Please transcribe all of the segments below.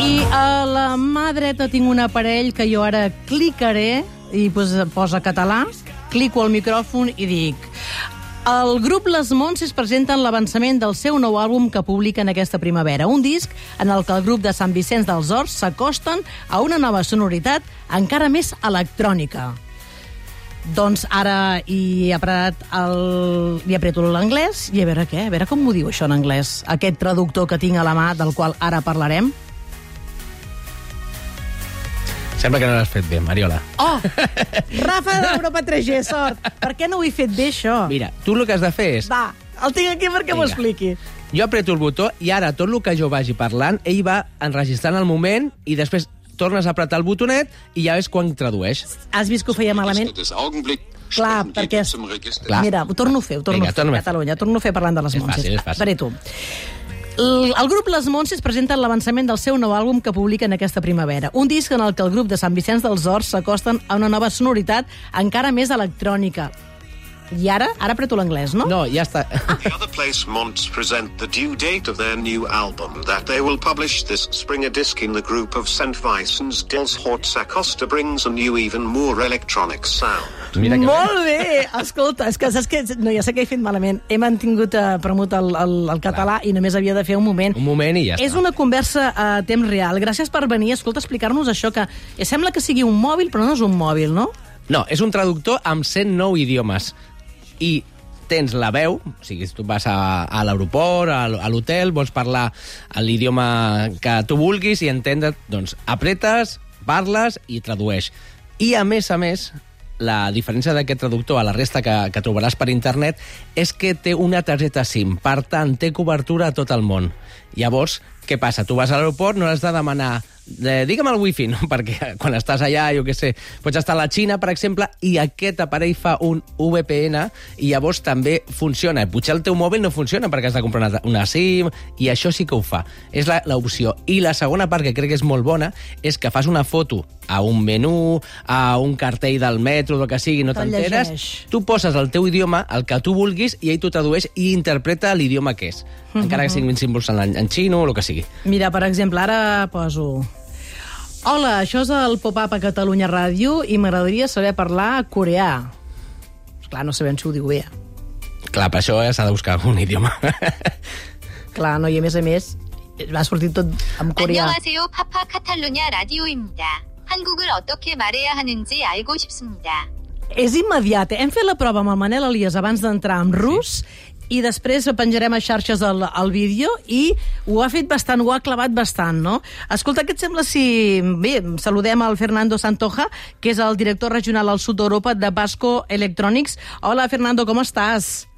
I a la mà dreta tinc un aparell que jo ara clicaré i pues, posa català, clico al micròfon i dic... El grup Les Montses presenten l'avançament del seu nou àlbum que publiquen aquesta primavera. Un disc en el que el grup de Sant Vicenç dels Horts s'acosten a una nova sonoritat encara més electrònica. Doncs ara hi he apretat el... hi apreto l'anglès i a veure què, a veure com m'ho diu això en anglès. Aquest traductor que tinc a la mà, del qual ara parlarem. Sembla que no l'has fet bé, Mariola. Oh! Rafa de l'Europa 3G, sort! Per què no ho he fet bé, això? Mira, tu el que has de fer és... Va, el tinc aquí perquè m'ho expliqui. Jo apreto el botó i ara tot el que jo vagi parlant, ell va enregistrant el moment i després tornes a apretar el botonet i ja ves quan tradueix. Has vist que ho feia malament? Clar, perquè... Clar. Mira, ho torno a fer, ho torno Vinga, a fer. a. Catalunya, torno a fer parlant de les És fàcil, és fàcil. Tu. El, el grup Les Montses presenta l'avançament del seu nou àlbum que publiquen aquesta primavera. Un disc en el que el grup de Sant Vicenç dels Horts s'acosten a una nova sonoritat encara més electrònica. I ara? Ara apreto l'anglès, no? No, ja està. The other place Monts present the due date of their new album that they will publish this spring. A disc in the group of St. Vicens dels Horts Acosta brings a new, even more electronic sound. Mira que. Molt bé! Escolta, és que saps que... No, ja sé que he fet malament. He mantingut eh, premut el, el, el català i només havia de fer un moment. Un moment i ja És està. una conversa a temps real. Gràcies per venir, escolta, explicar-nos això, que eh, sembla que sigui un mòbil, però no és un mòbil, no? No, és un traductor amb 109 idiomes. I tens la veu, o sigui, si tu vas a, a l'aeroport, a, l'hotel, vols parlar l'idioma que tu vulguis i entendre, doncs apretes, parles i tradueix. I, a més a més, la diferència d'aquest traductor a la resta que, que trobaràs per internet és que té una targeta SIM, per tant, té cobertura a tot el món. Llavors, què passa? Tu vas a l'aeroport, no has de demanar eh, digue'm el wifi, no? perquè quan estàs allà, jo què sé, pots estar a la Xina, per exemple, i aquest aparell fa un VPN i llavors també funciona. Potser el teu mòbil no funciona perquè has de comprar una, una SIM i això sí que ho fa. És la- l'opció. I la segona part, que crec que és molt bona, és que fas una foto a un menú, a un cartell del metro, del que sigui, no t'enteres, tu poses el teu idioma, el que tu vulguis, i ell t'ho tradueix i interpreta l'idioma que és. Encara que siguin símbols en, en xino o el que sigui Mira, per exemple, ara poso... Hola, això és el Pop-Up a Catalunya Ràdio i m'agradaria saber parlar coreà. Clar, no sabem si ho diu bé. Clar, per això s'ha de buscar un idioma. Clar, no, i a més a més, va sortir tot en coreà. 안녕하세요. 파파 카탈루냐 라디오입니다. 한국을 어떻게 말해야 하는지 알고 싶습니다. És immediat. eh? Hem fet la prova amb el Manel Elias abans d'entrar en rus i després penjarem a xarxes el, el vídeo i ho ha fet bastant, ho ha clavat bastant, no? Escolta, què et sembla si... Bé, saludem al Fernando Santoja, que és el director regional al sud d'Europa de Basco Electronics. Hola, Fernando, com estàs?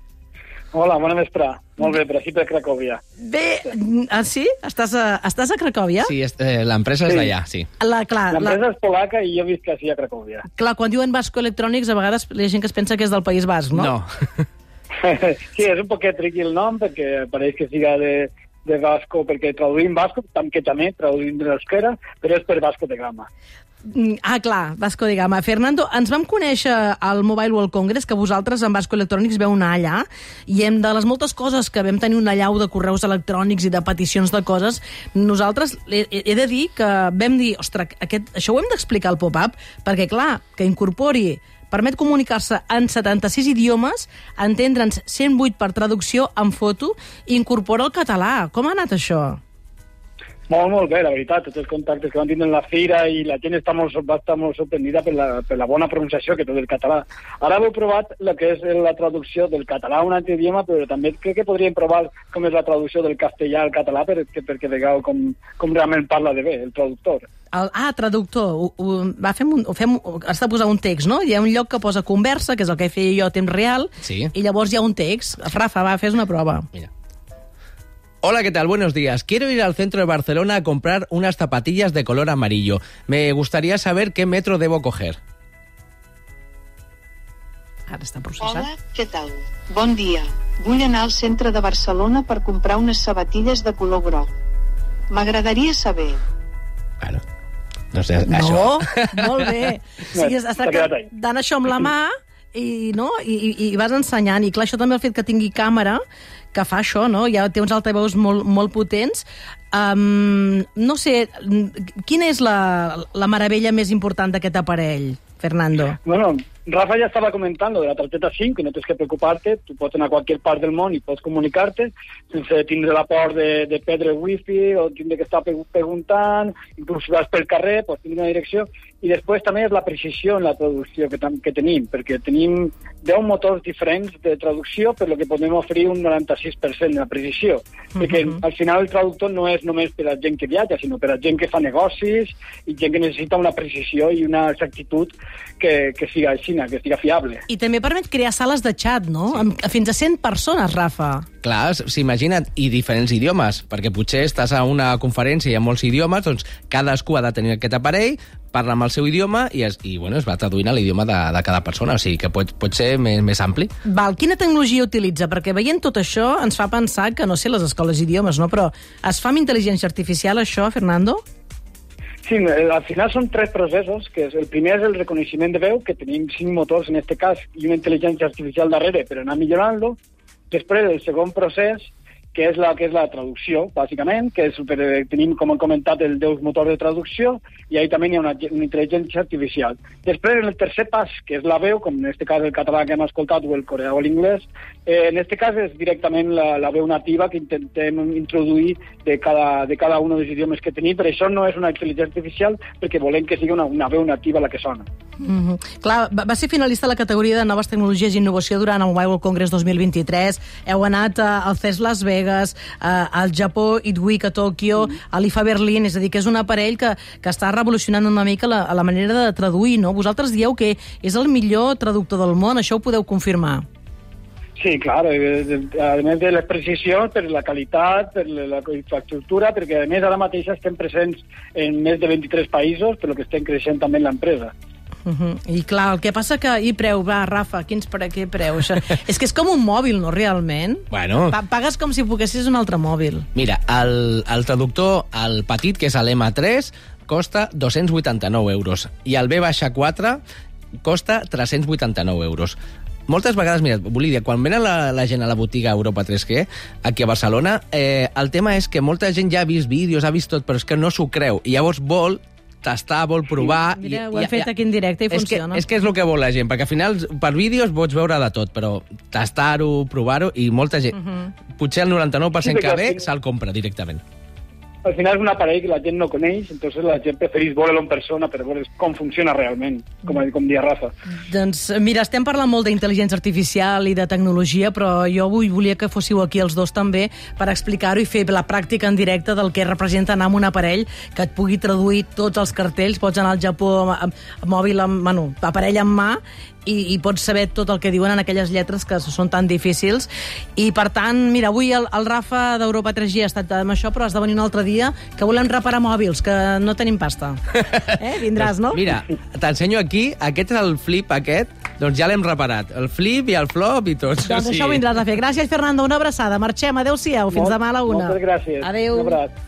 Hola, bona vesprà. Molt bé, per aquí per Cracòvia. Bé, ah, sí? Estàs a, estàs a Cracòvia? Sí, és- eh, l'empresa és Sí. d'allà, sí. La, clar, la, L'empresa és polaca i jo visc així a Cracòvia. clar, quan diuen Basco Electronics, a vegades hi ha gent que es pensa que és del País Basc, no? No. sí, és un poquet tricky el nom perquè pareix que siga de, de basco, perquè traduïm basco, tam que també traduïm de l'euskera, però és per basco de gama. Mm, Ah, clar, Vasco de Gama. Fernando, ens vam conèixer al Mobile World Congress, que vosaltres amb Vasco Electronics veu anar allà, i hem de les moltes coses que vam tenir una llau de correus electrònics i de peticions de coses, nosaltres he, he de dir que vam dir, ostres, aquest, això ho hem d'explicar al pop-up, perquè, clar, que incorpori permet comunicar-se en 76 idiomes, entendre'ns 108 per traducció en foto, i incorpora el català. Com ha anat això? Molt, molt bé, la veritat, tots els contactes que van tindre en la fira i la gent està molt, va estar molt sorprendida per la, per la bona pronunciació que té del català. Ara heu provat el que és la traducció del català a un altre idioma, però també crec que podríem provar com és la traducció del castellà al català perquè, perquè vegeu com, com realment parla de bé el traductor. El, ah, traductor. Ho, ho, va, fem un, ho fem, has de posar un text, no? Hi ha un lloc que posa conversa, que és el que feia jo a temps real, Sí. i llavors hi ha un text. Rafa, va, fes una prova. Mira. Hola, ¿qué tal? Buenos días. Quiero ir al centro de Barcelona a comprar unas zapatillas de color amarillo. Me gustaría saber qué metro debo coger. Ara està processat. Hola, què tal? Bon dia. Vull anar al centre de Barcelona per comprar unes sabatilles de color groc. M'agradaria saber. Bueno, no sé, No, això. molt bé. Sí, es, es S'ha tracta quedat això amb la mà i, no? I, i, i vas ensenyant. I clar, això també el fet que tingui càmera, que fa això, no? Ja té uns altaveus molt, molt potents. Um, no sé, quina és la, la meravella més important d'aquest aparell, Fernando? Bueno, Rafa ya estaba comentando de la tarjeta 5 y no tienes que preocuparte, tú puedes anar a cualquier part del món i pots comunicar-te sense tindre la por de, de perdre el wifi o tindre que estar preguntant, inclús si vas pel carrer, pots tindre una direcció. I després també és la precisió en la traducció que, que tenim, perquè tenim 10 motors diferents de traducció, lo que podem oferir un 96% de precisió. Perquè al final el traductor no és només per a gent que viatja, sinó per a gent que fa negocis i gent que necessita una precisió i una exactitud que, que siga així, que siga fiable. I també permet crear sales de xat, no? Sí. Amb fins a 100 persones, Rafa. Clar, s'imagina't, i diferents idiomes, perquè potser estàs a una conferència i hi ha molts idiomes, doncs cadascú ha de tenir aquest aparell, parla amb el seu idioma i es, i, bueno, es va traduint a l'idioma de, de cada persona, o sigui que pot, pot ser més, més ampli. Val, quina tecnologia utilitza? Perquè veient tot això ens fa pensar que, no sé, les escoles d'idiomes, no? Però es fa amb intel·ligència artificial, això, Fernando? Sí, eh, al final són tres processos, que és, el primer és el reconeixement de veu, que tenim cinc motors en aquest cas i una intel·ligència artificial darrere per anar millorant-lo. Després, el segon procés, que és la que és la traducció, bàsicament, que és super, eh, tenim, com hem comentat, el deus motor de traducció, i ahí també hi ha una, una intel·ligència artificial. Després, en el tercer pas, que és la veu, com en aquest cas el català que hem escoltat, o el coreà o l'inglès, eh, en aquest cas és directament la, la veu nativa que intentem introduir de cada, de cada un dels idiomes que tenim, per això no és una intel·ligència artificial, perquè volem que sigui una, una veu nativa la que sona. Mm -hmm. Clar, va, va ser finalista la categoria de Noves Tecnologies i Innovació durant el Mobile World Congress 2023. Heu anat a, al CES Las Vegas, a, al Japó, ITWIC a Tòquio, mm. a l'IFA Berlín, és a dir, que és un aparell que, que està revolucionant una mica la, la manera de traduir, no? Vosaltres dieu que és el millor traductor del món, això ho podeu confirmar. Sí, claro, eh, a més de la precisió, per la qualitat, per la infraestructura, perquè a més ara mateix estem presents en més de 23 països, per lo que estem creixent també en l'empresa. Uh -huh. I clar, el que passa que... I preu, va, Rafa, quins per què preu? Això? és que és com un mòbil, no, realment? Bueno. Pa pagues com si poguessis un altre mòbil. Mira, el, el traductor, el petit, que és l'M3, costa 289 euros. I el B-4 costa 389 euros. Moltes vegades, mira, Bolívia, quan venen la, la gent a la botiga Europa 3G, aquí a Barcelona, eh, el tema és que molta gent ja ha vist vídeos, ha vist tot, però és que no s'ho creu. I llavors vol tastar, vol provar... Mira, ho hem fet aquí en directe i és funciona. Que, és que és el que vol la gent, perquè al final per vídeos pots veure de tot, però tastar-ho, provar-ho, i molta gent... Uh -huh. Potser el 99% Sí, que ve se'l compra directament. Al final és un aparell que la gent no coneix, entonces la gent prefereix veure-lo en persona per veure com funciona realment, com, com dia Rafa. Doncs mira, estem parlant molt d'intel·ligència artificial i de tecnologia, però jo avui volia que fóssiu aquí els dos també per explicar-ho i fer la pràctica en directe del que representa anar amb un aparell que et pugui traduir tots els cartells. Pots anar al Japó amb, amb, amb mòbil, amb, bueno, aparell en mà, i, i pots saber tot el que diuen en aquelles lletres que són tan difícils. I, per tant, mira, avui el, el Rafa d'Europa 3G ha estat amb això, però has de venir un altre dia que volem reparar mòbils, que no tenim pasta. Eh? Vindràs, no? Doncs Mira, t'ensenyo aquí, aquest és el flip aquest, doncs ja l'hem reparat. El flip i el flop i tot. Doncs això ho vindràs a fer. Gràcies, Fernando. Una abraçada. Marxem. Adéu-siau. Fins Molt- demà a la una. moltes gràcies. Adéu. Un abraç.